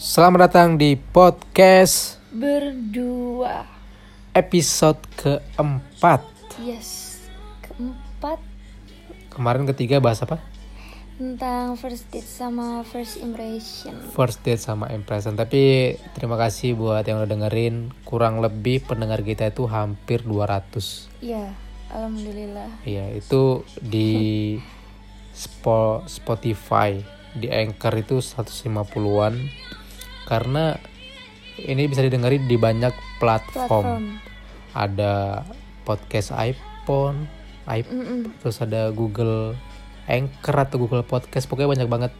Selamat datang di podcast berdua episode keempat. yes keempat Kemarin ketiga bahas apa? tentang first date sama first impression First date sama impression. Tapi terima kasih buat yang udah dengerin. Kurang lebih pendengar kita itu hampir 200. ya alhamdulillah Iya, itu di Spo- Spotify, di Anchor itu 150-an. Karena ini bisa didengerin di banyak platform. platform Ada podcast iPhone, iPhone Mm-mm. terus ada Google Anchor atau Google Podcast pokoknya banyak banget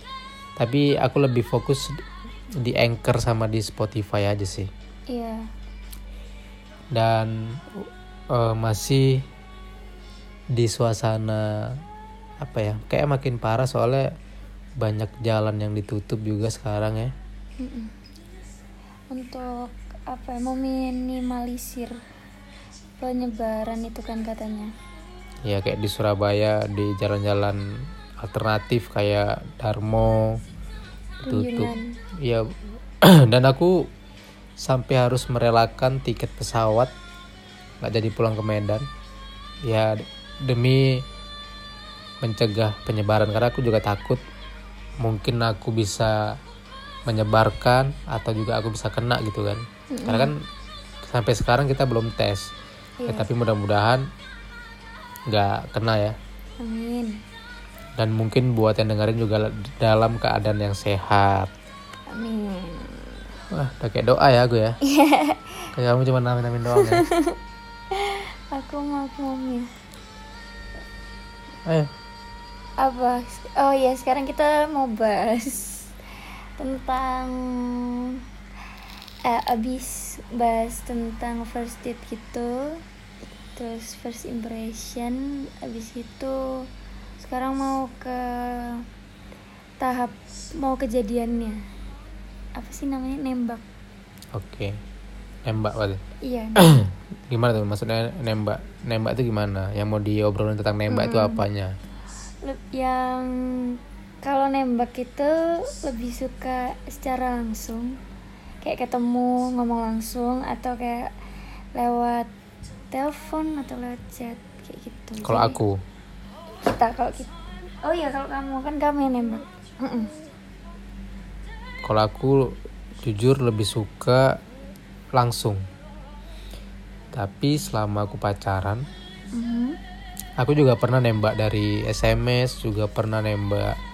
tapi aku lebih fokus di Anchor sama di Spotify aja sih iya dan eh, masih di suasana apa ya kayak makin parah soalnya banyak jalan yang ditutup juga sekarang ya Mm-mm. Untuk apa ya, meminimalisir penyebaran itu kan katanya. Ya kayak di Surabaya di jalan-jalan alternatif kayak Darmo tutup. Ya dan aku sampai harus merelakan tiket pesawat nggak jadi pulang ke Medan. Ya demi mencegah penyebaran karena aku juga takut mungkin aku bisa menyebarkan atau juga aku bisa kena gitu kan. Karena kan sampai sekarang kita belum tes. Ya, Iya. tapi mudah-mudahan nggak kena ya. Amin. Dan mungkin buat yang dengerin juga dalam keadaan yang sehat. Amin. Wah, udah kayak doa ya aku ya. Kayak kamu cuma namin namin doang ya. aku mau mami Ayo, apa? Oh ya sekarang kita mau bahas tentang eh, abis bahas tentang first date gitu terus first impression abis itu sekarang mau ke tahap mau kejadiannya apa sih namanya nembak oke. Nembak berarti. iya Gimana tuh maksudnya nembak? Nembak itu gimana? Yang mau diobrolin tentang nembak itu apanya? Yang kalau nembak itu lebih suka secara langsung. Kayak ketemu ngomong langsung atau kayak lewat telepon atau lewat chat kayak gitu. Kalau aku, kita kalau kita oh iya kalau kamu kan kamu yang nembak. Kalau aku jujur lebih suka langsung. Tapi selama aku pacaran, Mhm. aku juga pernah nembak dari SMS, juga pernah nembak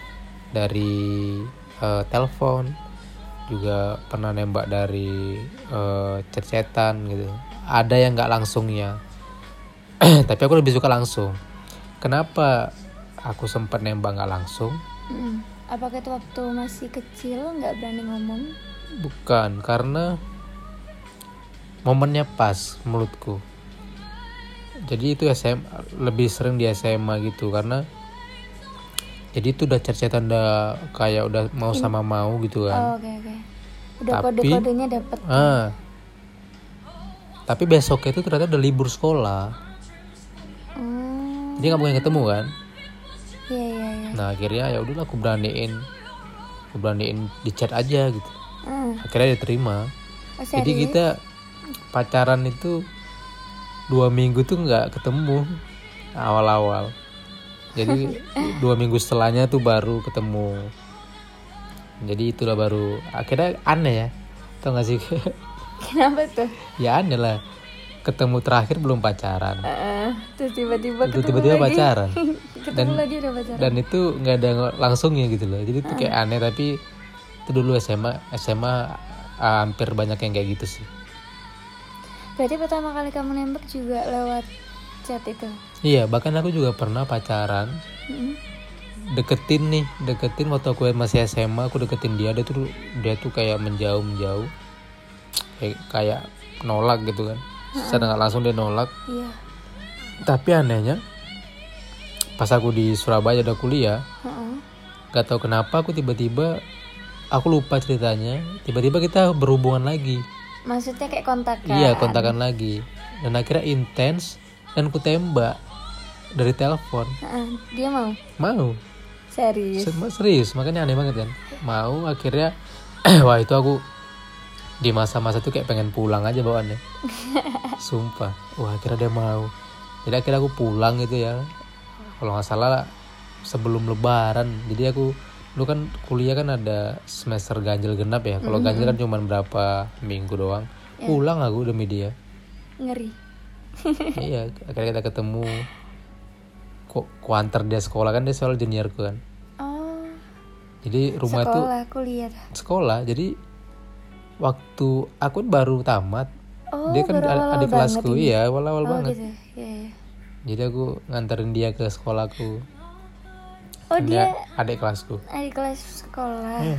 dari eh, telepon, juga pernah nembak dari eh, chat-chatan gitu. Ada yang nggak langsungnya, tapi aku lebih suka langsung. Kenapa aku sempat nembak nggak langsung? Mm-mm. apakah itu waktu masih kecil nggak berani ngomong Bukan karena momennya pas menurutku. Jadi itu SM lebih sering di SMA gitu karena jadi itu udah chat-chatan udah kayak udah mau sama mau gitu oh kan. oke oke udah Tapi- kode kodenya dapet Ah. Tapi besoknya itu ternyata udah libur sekolah. oh Jadi nggak mungkin ketemu kan. iya iya iya Nah akhirnya ya udahlah aku beraniin, aku beraniin di chat aja gitu. Hmm. Akhirnya diterima. Oh, Jadi kita pacaran itu dua minggu tuh nggak ketemu awal-awal. Jadi dua minggu setelahnya tuh baru ketemu. Jadi itulah baru akhirnya aneh ya, tau gak sih? Kenapa tuh? ya aneh lah. Ketemu terakhir belum pacaran, terus tiba-tiba itu ketemu tiba-tiba lagi. pacaran. ketemu Dan- lagi udah pacaran. Dan itu nggak ada langsungnya gitu loh. Jadi itu kayak aneh tapi itu dulu SMA SMA ah, hampir banyak yang kayak gitu sih. Berarti pertama kali kamu nembak juga lewat chat itu. Iya, bahkan aku juga pernah pacaran Mm-mm. deketin nih deketin waktu aku masih SMA aku deketin dia dia tuh dia tuh kayak menjauh menjauh kayak kayak nolak gitu kan secara nggak langsung dia nolak Iya. tapi anehnya pas aku di Surabaya udah kuliah Heeh. gak tahu kenapa aku tiba-tiba aku lupa ceritanya tiba-tiba kita berhubungan lagi Maksudnya kayak kontakan. iya kontakan lagi dan akhirnya intens dan ku tembak dari telepon. Dia mau. mau. Serius. Se- serius makanya aneh banget kan. Mau akhirnya wah itu aku di masa-masa tuh kayak pengen pulang aja bawaannya. Sumpah wah akhirnya dia mau. Jadi akhirnya aku pulang gitu ya. Kalau nggak salah sebelum lebaran. Jadi aku lu kan kuliah kan ada semester ganjil genap ya. Kalau ganjil kan cuma berapa minggu doang. Pulang aku demi dia ngeri iya akhirnya kita ketemu. Kok kuantar dia sekolah? Kan dia soal juniorku kan. Oh. Jadi rumah itu sekolah kuliah. sekolah. Jadi waktu aku kan baru tamat. Oh dia kan adik kelasku ini. iya awal-awal oh banget. gitu. Ya, ya. jadi aku nganterin dia ke sekolahku oh dia adik kelasku adik kelas sekolah. Iya.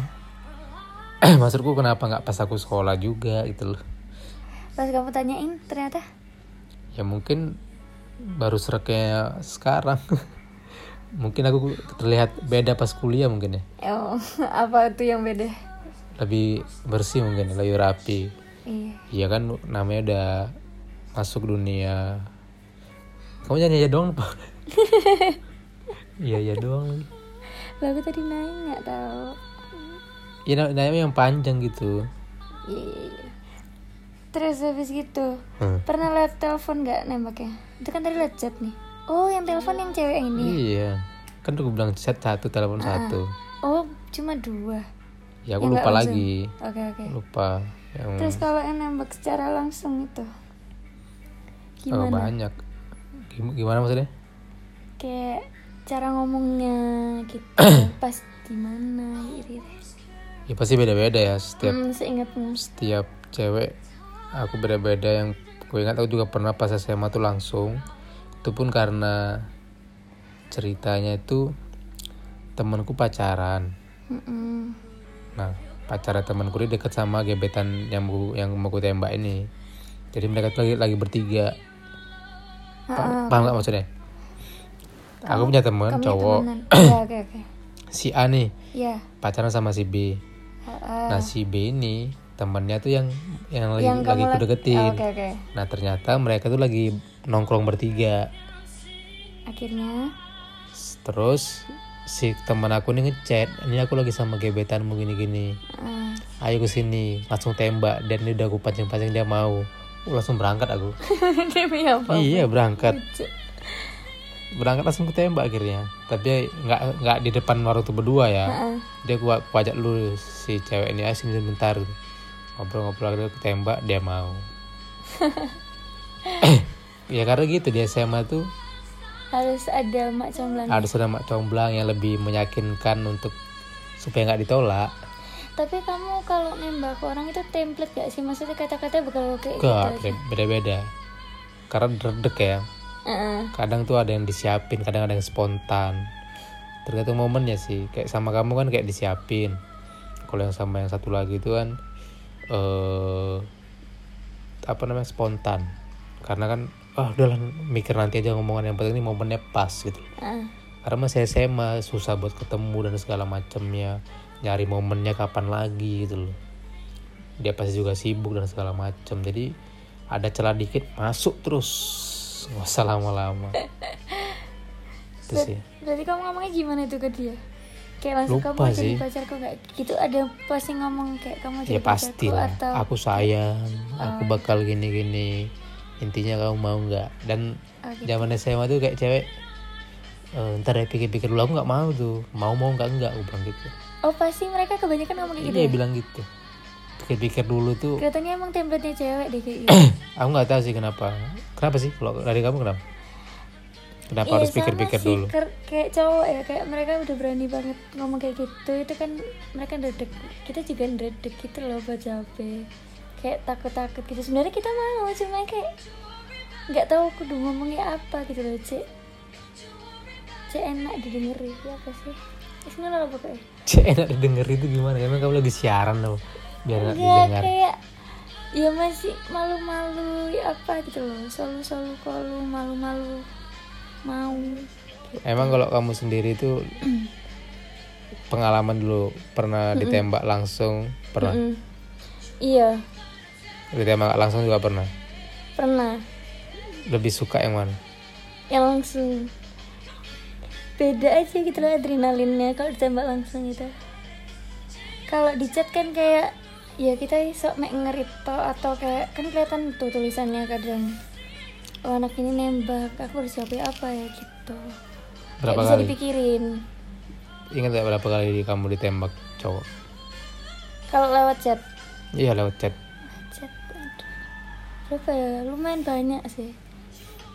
maksudku kenapa nggak pas aku sekolah juga gitu loh. Pas kamu tanyain ternyata ya mungkin baru sereknya sekarang. Mungkin aku terlihat beda pas kuliah mungkin ya. Oh apa tuh yang beda? Lebih bersih mungkin lebih rapi. Iya. Iya kan namanya udah masuk dunia. Kamu jangan ya doang Pak. iya iya doang. Lah aku tadi nanya tahu ya na- namanya yang panjang gitu. Iya, iya, iya. Terus habis gitu. Hmm. pernah lihat telepon nggak nembaknya itu kan tadi lihat chat nih. Oh yang telepon yang cewek ini. Iya. Kan aku bilang chat satu telepon satu. Oh cuma dua. Ya aku Yang lupa lagi. Oke oke. Lupa. Yang terus kalau yang nembak secara langsung itu? Oh, gimana? banyak. Gim- gimana maksudnya? Kayak cara ngomongnya gitu. Pas gimana gitu ya pasti beda-beda ya setiap hmm, seingatmu setiap cewek aku beda-beda yang gue ingat aku juga pernah pas SMA tuh langsung. Itu pun karena ceritanya itu temanku pacaran. Mm-mm. nah pacaran temanku ini deket sama gebetan yang mau yang mau gue tembak ini. Jadi mereka tuh lagi lagi bertiga. Pa- paham nggak maksudnya? Aku punya teman cowok. ya oke oke. Si A nih ya pacaran sama si B. Ah, nah si B ini temannya tuh yang yang lagi yang lagi kamu aku lagi- deketin Ah, oke oke Nah ternyata mereka tuh lagi nongkrong bertiga. akhirnya Terus si teman aku nih ngechat, ini aku lagi sama gebetanmu gini-gini. ah, Ayo ke sini, langsung tembak. Dan ini udah aku pancing-pancing dia mau. Uh, langsung berangkat aku. demi apa Iya berangkat, berangkat langsung ketembak akhirnya. Tapi nggak nggak di depan warung tuh berdua ya. Ah, Dia gua, gua ajak lu si cewek ini, ayo sini bentar. Ngobrol-ngobrol akhirnya ketembak, dia mau. ya karena gitu di SMA tuh harus ada mak comblang. Harus ada mak comblang yang lebih meyakinkan untuk supaya nggak ditolak. Tapi kamu kalau nembak orang itu template gak sih? Maksudnya kata-kata bakal kayak gitu aja? beda- beda-beda. Karena redek ya. Heeh. kadang tuh ada yang disiapin kadang ada yang spontan. Tergantung momennya sih. Kayak sama kamu kan kayak disiapin. Kalau yang sama yang satu lagi itu kan eh apa namanya spontan. Karena kan ah udahlah mikir nanti aja ngomongan yang penting ini momennya pas gitu. Ah, karena masih SMA susah buat ketemu dan segala macamnya nyari momennya kapan lagi gitu loh. Dia pasti juga sibuk dan segala macam jadi ada celah dikit masuk terus. Nggak usah lama-lama itu sih. Berarti kamu ngomongnya gimana tuh ke dia kayak langsung Lupa kamu jadi sih. pacarku gak gitu. Ada pasti ngomong kayak kamu jadi ya pasti pacarku lah. atau aku sayang. Aku bakal gini-gini. Intinya kamu mau nggak? Dan Oh, gitu. zaman SMA tuh kayak cewek "Eh, ntar ya pikir-pikir dulu aku nggak mau tuh. Mau mau nggak nggak. Aku bilang gitu. Oh pasti mereka kebanyakan ngomong kayak gitu dia ya? bilang gitu. Pikir-pikir dulu tuh. Kelihatannya emang template-nya cewek deh kayak gitu. Aku nggak tahu sih kenapa. Kenapa sih? Kalau dari kamu kenapa kenapa Iya, harus pikir-pikir dulu? ker- kayak cowok ya kayak mereka udah berani banget ngomong kayak gitu itu kan mereka ndredeg kita juga ndredeg gitu loh buat capek kayak takut-takut gitu. Sebenarnya kita mau cuma kayak nggak tahu kudu ngomongnya apa gitu loh cek cek enak didengeri ya apa sih? Lah pokoknya. Cek enak didengar itu gimana? Emang kamu lagi siaran loh biar enak Enggak didengar. kayak ya masih malu-malu ya apa gitu loh selalu-selalu kalau malu-malu mau. Gitu. emang kalau kamu sendiri itu pengalaman dulu pernah ditembak langsung? Pernah? Mm. iya. Ditembak langsung juga pernah? Pernah. Lebih suka yang mana? Yang langsung. Beda aja gitu loh adrenalinnya kalau ditembak langsung gitu. Kalau di chat kan kayak ya kita sok mek ngerito atau kayak kan kelihatan tuh tulisannya kadang oh anak ini nembak aku harus jawab apa ya gitu Berapa bisa kali? dipikirin Ingat gak berapa kali kamu ditembak cowok? kalau lewat chat Iya lewat chat. chat aduh. berapa ya lumayan banyak sih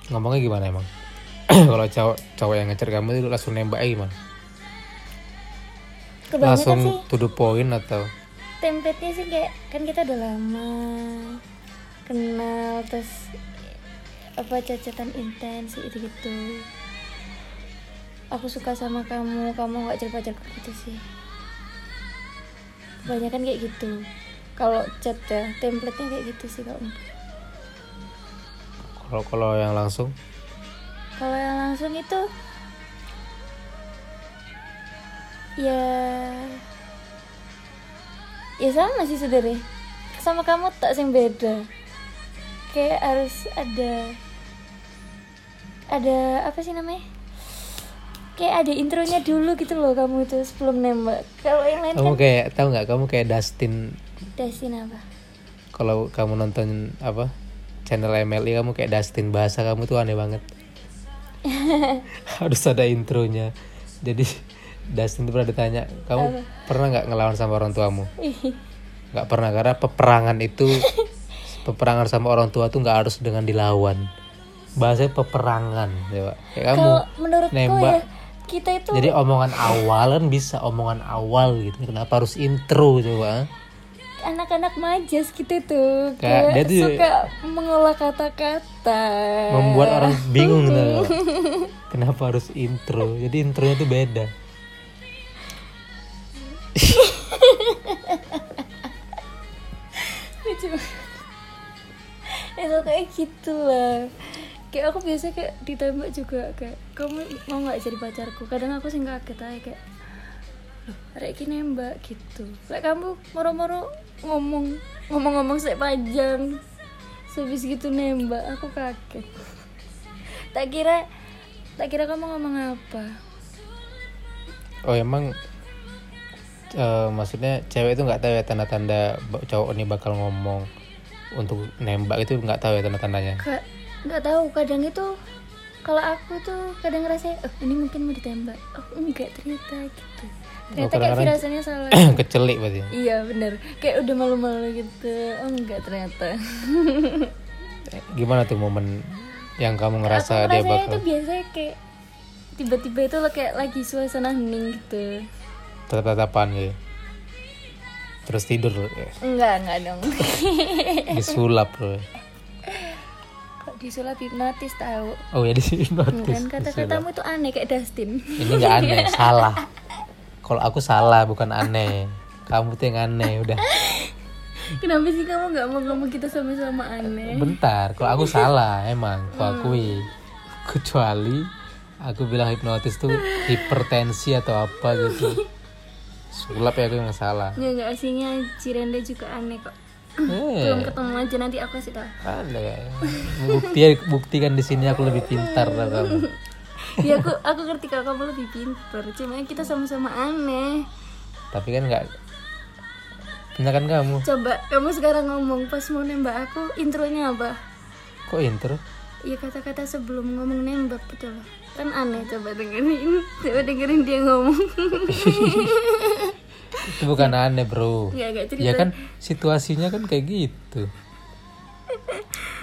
Ngomongnya gimana emang? Kalau cowok cowok yang ngechat kamu itu langsung nembaknya gimana? kebanyakan langsung sih to the point atau template-nya sih kayak kan kita udah lama kenal terus apa cacatan intens itu gitu aku suka sama kamu kamu nggak cerita-cerita gitu sih. Kebanyakan kayak gitu. Kalau chat ya template-nya kayak gitu sih kalau kalau kalau yang langsung? Kalau yang langsung itu ya ya sama sih sebenarnya. Sama kamu tak sing beda kayak harus ada ada apa sih namanya? Kayak ada intronya dulu gitu loh kamu itu sebelum nembak. Kalau yang lain kamu kan kayak tahu nggak? Kamu kayak Dustin. Dasin apa? Kalau kamu nonton apa? Channel MLI kamu kayak Dustin bahasa kamu tuh aneh banget. Harus ada intronya. Jadi Dustin tuh pernah ditanya kamu pernah nggak ngelawan sama orang tuamu? Nggak pernah karena peperangan itu peperangan sama orang tua tuh nggak harus dengan dilawan. Bahasanya peperangan ya Pak. kayak kamu menurutku nembak. ya kita itu jadi omongan awal kan bisa omongan awal gitu. Kenapa harus intro coba anak-anak majas gitu tuh Kayak kayak, dia tuh- suka mengolah kata-kata. Membuat orang bingung gitu kenapa harus intro? Jadi intronya tuh beda itu kayak gitu lah kayak aku biasa kayak ditembak juga kayak kamu mau nggak jadi pacarku? Kadang aku sih kaget aja kayak loh rek nembak gitu. Kayak kamu moro-moro ngomong ngomong-ngomong saya panjang habis gitu nembak aku kaget. Tak kira tak kira kamu ngomong apa. Oh emang eh, maksudnya cewek itu nggak tahu ya tanda-tanda cowok ini bakal ngomong untuk nembak itu nggak tahu ya tanda-tandanya. Nggak tahu. Kadang itu kalau aku tuh kadang ngerasa oh ini mungkin mau ditembak. Oh enggak ternyata gitu. Ternyata kayak kadang-kadang- firasatnya salah kecelik berarti. Iya bener. Kayak udah malu-malu gitu. Oh enggak ternyata. Gimana tuh momen yang kamu aku ngerasa dia ngerasanya itu bakal biasanya kayak tiba-tiba itu kayak lagi suasana hening gitu. Tetap-tetapan gitu terus tidur. Eh, enggak enggak dong. Disulap. Bro kok disulap hipnotis tahu? Oh ya sini kan kata-katamu itu aneh kayak Dustin. Ini nggak aneh salah. Kalau aku salah bukan aneh. Kamu tuh yang aneh udah. Kenapa sih kamu nggak mau ngomong kita sama-sama aneh? Bentar kalau aku salah emang. Aku akui kecuali aku bilang hipnotis tuh hipertensi atau apa gitu sulap ya aku yang salah Ya enggak aslinya Cirende juga aneh kok. eh Belum ketemu aja nanti aku kasih tahu. ada ya bukti buktikan di sini aku lebih pintar dari kamu ya aku aku ngerti kalau kamu lebih pintar. Cuma kita sama-sama aneh. tapi kan nggak kan kamu Coba kamu sekarang ngomong pas mau nembak aku intronya apa? kok intro Ya kata-kata sebelum ngomong nembak betul. Kan aneh coba dengerin. Coba dengerin dia ngomong. itu bukan aneh bro enggak cerita. ya kan situasinya kan kayak gitu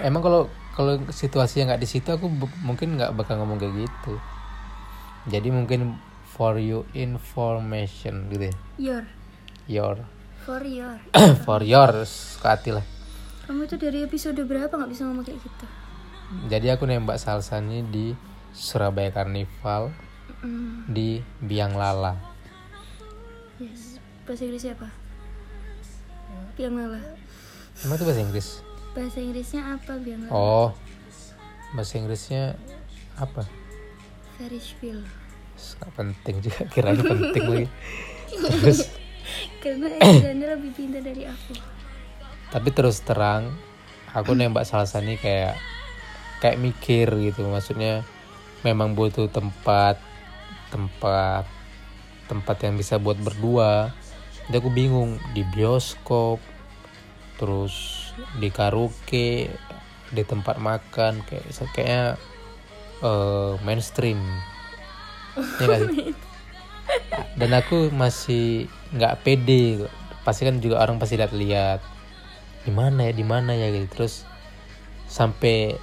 emang kalau kalau situasinya nggak di situ aku mungkin nggak bakal ngomong kayak gitu jadi mungkin for you information gitu ya Your your for your. for yours hati lah Kamu tuh dari episode berapa nggak bisa ngomong kayak gitu? jadi aku nembak salsanya di Surabaya Carnival Mm, di Biang Lala yes. Bahasa Inggrisnya apa? Biang lala. emang itu bahasa Inggris Bahasa Inggrisnya apa biang lala? oh bahasa Inggrisnya apa Ferrisville. Nggak penting juga kiranya penting lagi terus Karena Ejanda lebih pintar dari aku. tapi terus terang aku nembak salsa nih kayak kayak mikir gitu maksudnya memang butuh tempat tempat tempat yang bisa buat berdua. Jadi aku bingung di bioskop terus di karaoke di tempat makan kayak kayaknya eh, mainstream. Ya sih? dan aku masih nggak pede pasti kan juga orang pasti lihat-lihat di mana ya di mana ya? Gitu. Terus sampai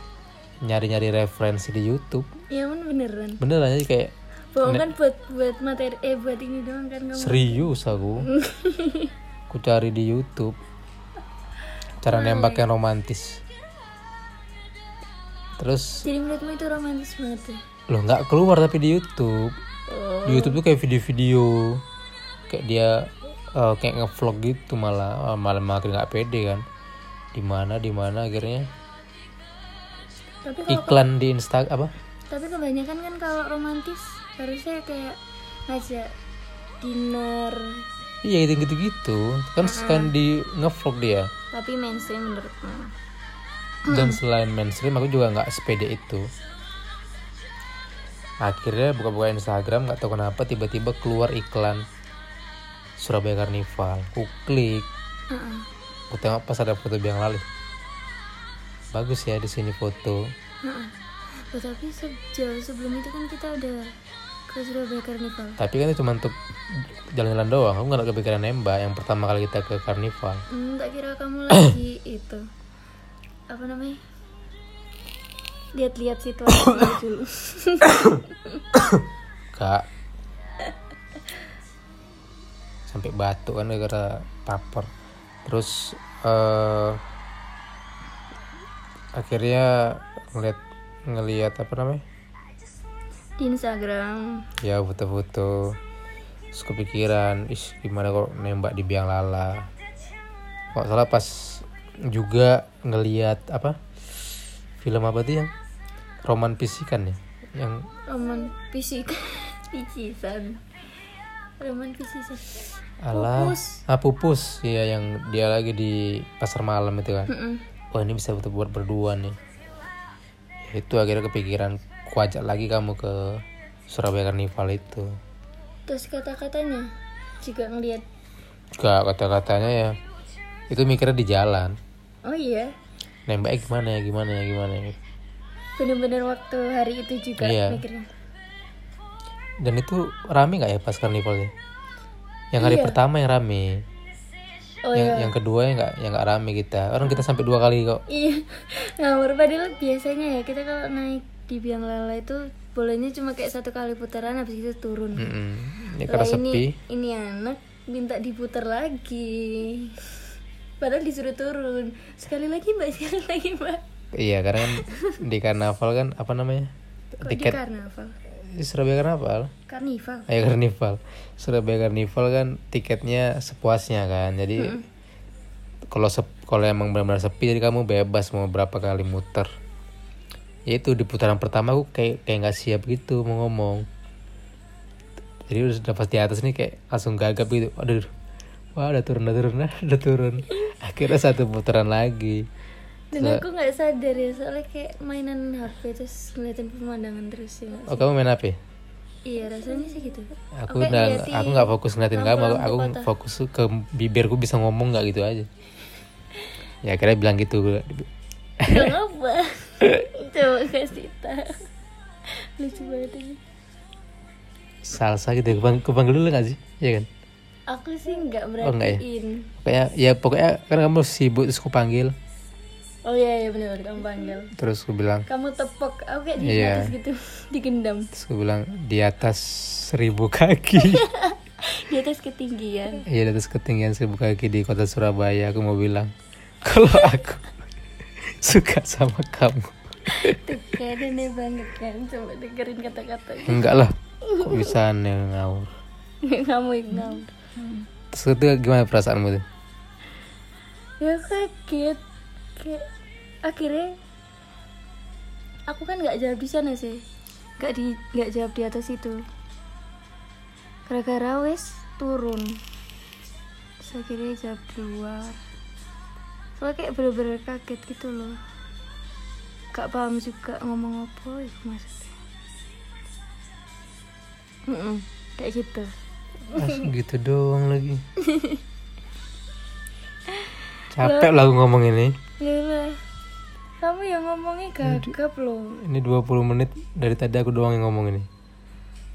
nyari-nyari referensi di YouTube ya kan beneran. Beneran jadi kayak bohong kan buat buat materi eh buat ini doang kan kamu serius aku. Aku cari di YouTube. Cara nembak yang romantis. Terus jadi menurutmu itu romantis banget ya? Loh nggak keluar tapi di YouTube. Oh. Di YouTube tuh kayak video-video. Kayak dia eh, kayak ngevlog gitu malah Eh, malah makin nggak pede kan. Di mana di mana akhirnya? Tapi iklan di Insta apa tapi kebanyakan kan kalau romantis harusnya kayak ngajak dinner. Iya gitu gitu gitu. Kan sekarang di ngevlog dia. Tapi mainstream menurutmu dan selain mainstream aku juga nggak sepede itu. Akhirnya buka-buka Instagram nggak tahu kenapa tiba-tiba keluar iklan Surabaya Carnival aku klik. Heeh. aku tengok pas ada foto biang lali bagus ya di sini foto. Heeh. Oh, tapi sejauh sebelum itu kan kita udah ke Surabaya Carnival tapi kan itu cuma untuk jalan-jalan doang. Aku nggak ada kepikiran nembak yang pertama kali kita ke Carnival hmm, tak kira kamu lagi itu. Apa namanya? Lihat-lihat situasi dulu. Kak. Sampai batuk kan gara paper terus eh akhirnya ngeliat ngeliat apa namanya? Di Instagram. Ya foto-foto. Terus kepikiran ih gimana kok nembak di biang lala? Kok salah pas juga ngeliat apa? Film apa tuh yang roman pisikan ya? Yang roman fisik picisan roman picisan ala Pupus. ah pupus. Iya yang dia lagi di pasar malam itu kan? Mm-mm. wah ini bisa buat berdua nih. Ya, itu akhirnya kepikiran kuajak lagi kamu ke Surabaya Carnival itu. Terus kata-katanya? Juga ngelihat gak kata-katanya ya itu mikirnya di jalan. Oh iya? Nembaknya gimana ya gimana ya gimana ya? Bener-bener waktu hari itu juga Iya. mikirnya? Dan itu rame nggak ya pas karnivalnya yang hari Iya. pertama yang rame oh yang, iya. yang kedua yang nggak yang nggak rame kita. Orang kita sampai dua kali kok. Iya. Ngawur padahal biasanya ya kita kalau naik di biang lala itu bolanya cuma kayak satu kali putaran habis itu turun. Mm-mm. ya Lah karena ini sepi. ini anak minta diputar lagi. Padahal disuruh turun. Sekali lagi mbak sekali lagi mbak. Iya karena kan di karnaval kan apa namanya? Kok di tiket. karnaval Surabaya Karnaval? Karnival. Ayo Karnival. Surabaya Karnival kan tiketnya sepuasnya kan jadi kalau sep- kalau emang benar-benar sepi jadi kamu bebas mau berapa kali muter. Ya itu di putaran pertama aku kayak kayak nggak siap gitu mau ngomong. Jadi udah pas di atas nih kayak langsung gagap gitu. Aduh wah udah turun udah turun udah turun. Akhirnya satu putaran lagi dan aku nggak sadar ya soalnya kayak mainan HP terus ngeliatin pemandangan terus ya oh kamu main ya? iya rasanya sih gitu. Aku Oke, udah ngeliatin aku nggak fokus ngeliatin kamu aku, aku fokus ke bibirku bisa ngomong nggak gitu aja. Ya akhirnya bilang gitu. Gak apa coba kasih tahu. Lucu banget ini. Salsa gitu kupang kupang dulu nggak sih? Ya kan? Aku sih nggak Oh, nggak ya? pokoknya ya pokoknya kan kamu sibuk terus aku panggil oh iya iya benar kamu panggil. Terus aku bilang kamu tepok. Aku kayak di Iya. atas gitu digendam. Terus aku bilang di atas seribu kaki. Di atas ketinggian. Iya di atas ketinggian seribu kaki di kota Surabaya aku mau bilang. Kalau aku suka sama kamu. Tuh aneh banget kan coba dengerin kata-kata. Enggak lah kok bisa aneh ngawur? Kamu ignom terus itu gimana perasaanmu tuh? Ya kaget kayak akhirnya aku kan nggak jawab di sana sih. Nggak di nggak jawab di atas itu. Gara-gara wes turun. Terus akhirnya jawab di luar. Soalnya kayak bener-bener kaget gitu loh. Gak paham juga ngomong apa itu maksudnya. Mm-mm, kayak gitu. Asik gitu doang lagi. Capek lah ngomong ini kamu yang ngomongnya gagap loh. ini 20 menit dari tadi aku doang yang ngomong ini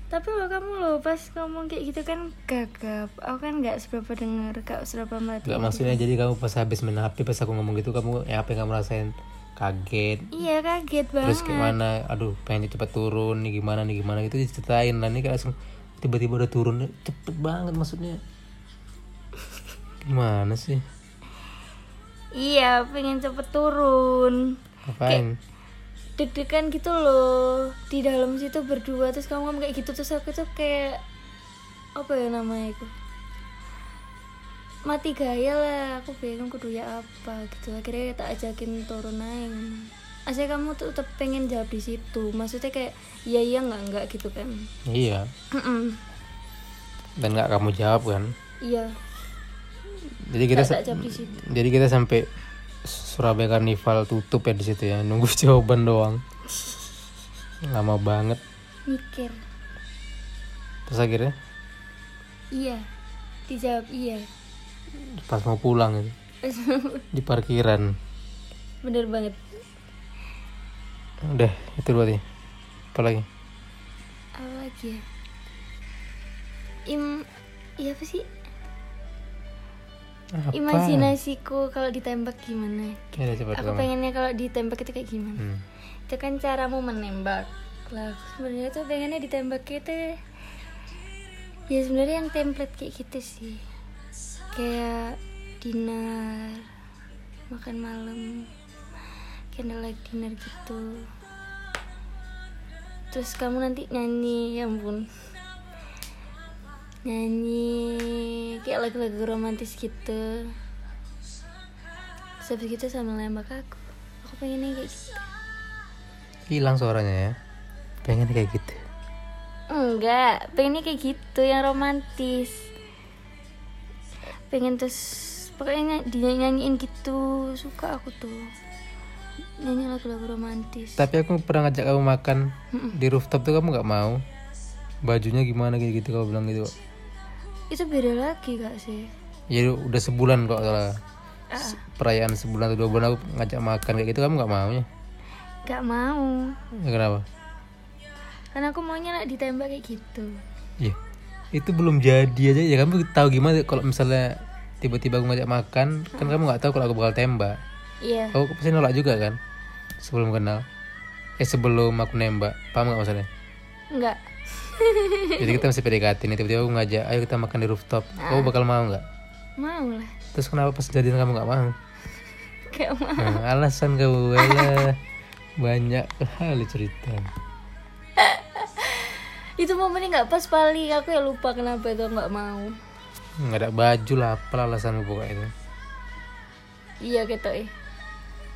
Tapi lo kamu lo pas ngomong kayak gitu kan gagap. Aku kan nggak seberapa denger, gak seberapa mati. Gak maksudnya jadi kamu pas habis main HP pas aku ngomong gitu kamu ya apa yang kamu rasain kaget Iya kaget banget. terus gimana aduh pengen cepet turun nih gimana nih gimana gitu diceritain lah nih kayak langsung tiba-tiba udah turun cepet banget maksudnya gimana sih Iya, pengen cepet turun. ngapain? Deg-degan gitu loh. Di dalam situ berdua terus kamu ngomong kayak gitu terus aku tuh kayak apa ya namanya itu? Mati gaya lah aku bingung kudu ya apa gitu. Akhirnya tak ajakin turun aja. Asli kamu tuh tetap pengen jawab di situ. Maksudnya kayak iya iya nggak nggak gitu kan? Iya. Mm-mm. dan nggak kamu jawab kan? Iya jadi kita tak, tak jawab di situ. jadi kita sampai Surabaya Carnival tutup ya di situ ya. Nunggu jawaban doang. Lama banget. Mikir. Terus akhirnya? Iya. Dijawab iya. Pas mau pulang gitu, di parkiran. Bener banget. Udah itu berarti apa lagi? Apa lagi ya? Im iya apa sih apa? Imajinasiku kalau ditembak gimana? Ya aku kamu. pengennya kalau ditembak itu kayak gimana? Hmm. itu kan caramu menembak. Lah sebenarnya tuh pengennya ditembak itu ya sebenarnya yang template kayak gitu sih. Kayak dinner makan malam candlelight dinner gitu. Terus kamu nanti nyanyi ya ampun nyanyi kayak lagu-lagu romantis gitu. Terus habis gitu sambil nembak aku. Aku pengennya kayak gitu. Hilang suaranya ya? Pengen kayak gitu. Enggak pengennya kayak gitu yang romantis. Pengen terus pokoknya dinyanyiin gitu. Suka aku tuh. Nyanyi lagu-lagu romantis. Tapi aku pernah ngajak kamu makan di rooftop tuh kamu nggak mau? Bajunya gimana gitu gitu kamu bilang gitu itu beda lagi gak sih. Ya udah sebulan kok salah. Ah, perayaan sebulan atau dua bulan aku ngajak makan kayak gitu kamu nggak mau ya? Gak mau. Ya, kenapa? Karena aku maunya lah ditembak kayak gitu. Iya. Itu belum jadi aja. Ya kamu tahu gimana kalau misalnya tiba-tiba aku ngajak makan kan kamu nggak tahu kalau aku bakal tembak. Iya. Aku pasti nolak juga kan? Sebelum kenal. Eh sebelum aku nembak. Paham nggak maksudnya? Enggak jadi kita masih PDKT nih tiba-tiba aku ngajak ayo kita makan di rooftop. Kamu bakal mau nggak? Mau lah terus kenapa pas jadian kamu nggak mau? Kayak mau. Nah, alasan kamu lah banyak kali cerita. Itu momennya nggak pas paling. Aku ya lupa kenapa itu nggak mau. Nggak ada baju lah apa alasanmu pokoknya itu? Iya gitu eh.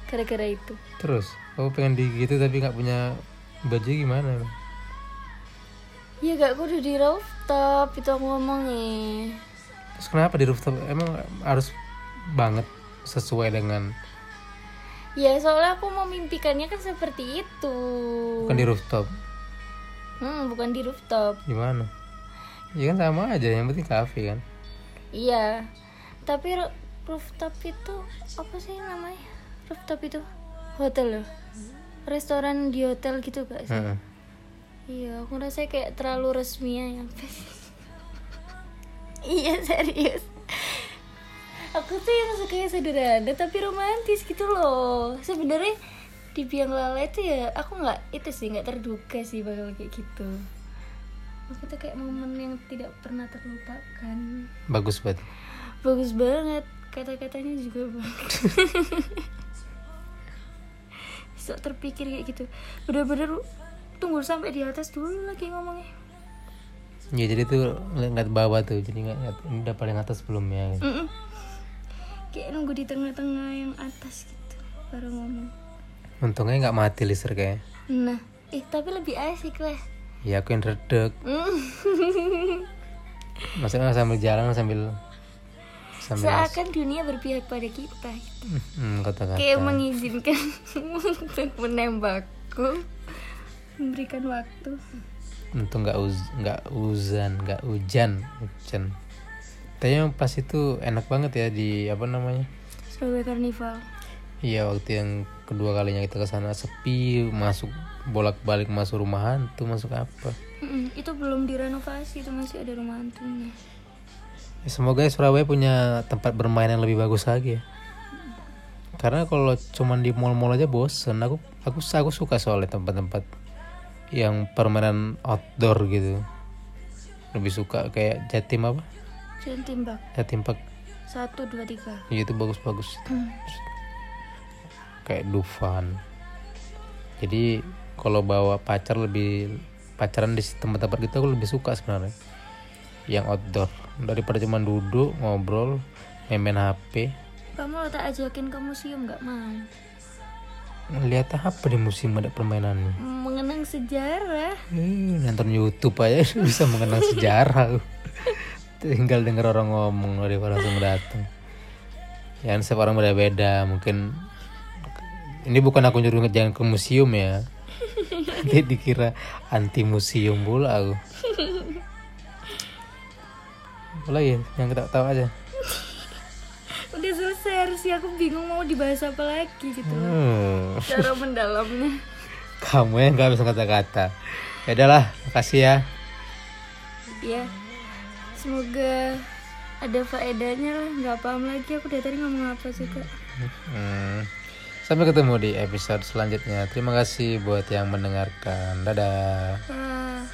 Gara-gara itu. Terus kamu pengen di gitu tapi nggak punya baju gimana Iya gak aku udah di rooftop itu aku ngomongnya. Terus kenapa di rooftop? Emang harus banget sesuai dengan Ya soalnya aku memimpikannya kan seperti itu. Bukan di rooftop. Hmm bukan di rooftop. Gimana? Ya kan sama aja yang penting kafe kan. Iya. Tapi ro- rooftop itu apa sih namanya? Rooftop itu? Hotel loh. Restoran di hotel gitu gak sih? Heeh. Iya aku rasa kayak terlalu resmi ya yang Iya serius. Aku tuh yang suka yang sederhana tapi romantis gitu loh. Sebenarnya di biang lala itu ya aku nggak itu sih nggak terduga sih bakal kayak gitu. Aku tuh kayak momen yang tidak pernah terlupakan. Bagus banget. Bagus banget kata-katanya juga bagus. Sok terpikir kayak gitu. Bener-bener tunggu sampai di atas dulu lagi ngomongnya ya jadi tuh ngeliat bawah tuh jadi nggak ngeliat ini udah paling atas belum ya gitu. Mm-mm. kayak nunggu di tengah-tengah yang atas gitu baru ngomong untungnya nggak mati listriknya nah eh tapi lebih asik lah ya aku yang redek Mm. maksudnya sambil jalan sambil sambil seakan dunia berpihak pada kita gitu. hmm, kata-kata kayak mengizinkan untuk menembakku memberikan waktu. Untung nggak uz nggak uzan nggak hujan hujan. Tapi yang pas itu enak banget ya di apa namanya? Surabaya Carnival iya waktu yang kedua kalinya kita ke sana sepi masuk bolak balik masuk rumah hantu masuk apa? Mm-mm, itu belum direnovasi itu masih ada rumah hantunya. Ya, semoga Surabaya punya tempat bermain yang lebih bagus lagi ya. Karena kalau cuman di mall-mall aja bosen aku aku aku suka soalnya tempat-tempat yang permainan outdoor gitu. Lebih suka kayak Jatim apa? Jangan timbak Jatim Park. Satu dua tiga. Ya itu bagus-bagus. Kayak Dufan. Jadi kalau bawa pacar lebih pacaran di tempat-tempat gitu aku lebih suka sebenarnya yang outdoor. Daripada cuma duduk ngobrol main-main HP kamu tak ajakin ke museum nggak mau lihat apa di musim ada permainannya? Mengenang sejarah. Eh, nonton YouTube aja bisa mengenang sejarah tinggal denger orang ngomong daripada langsung datang ya kan setiap orang beda-beda mungkin. Ini bukan aku nyuruh jangan ke museum ya. Nanti dikira anti museum pula aku. Boleh ya yang kita tahu aja harusnya aku bingung mau dibahas apa lagi gitu. Hmm, cara mendalamnya kamu yang nggak bisa kata-kata ya udahlah makasih ya ya semoga ada faedahnya lah nggak paham lagi aku dari tadi ngomong apa juga Hmm. Sampai ketemu di episode selanjutnya. Terima kasih buat yang mendengarkan. Dadah. ah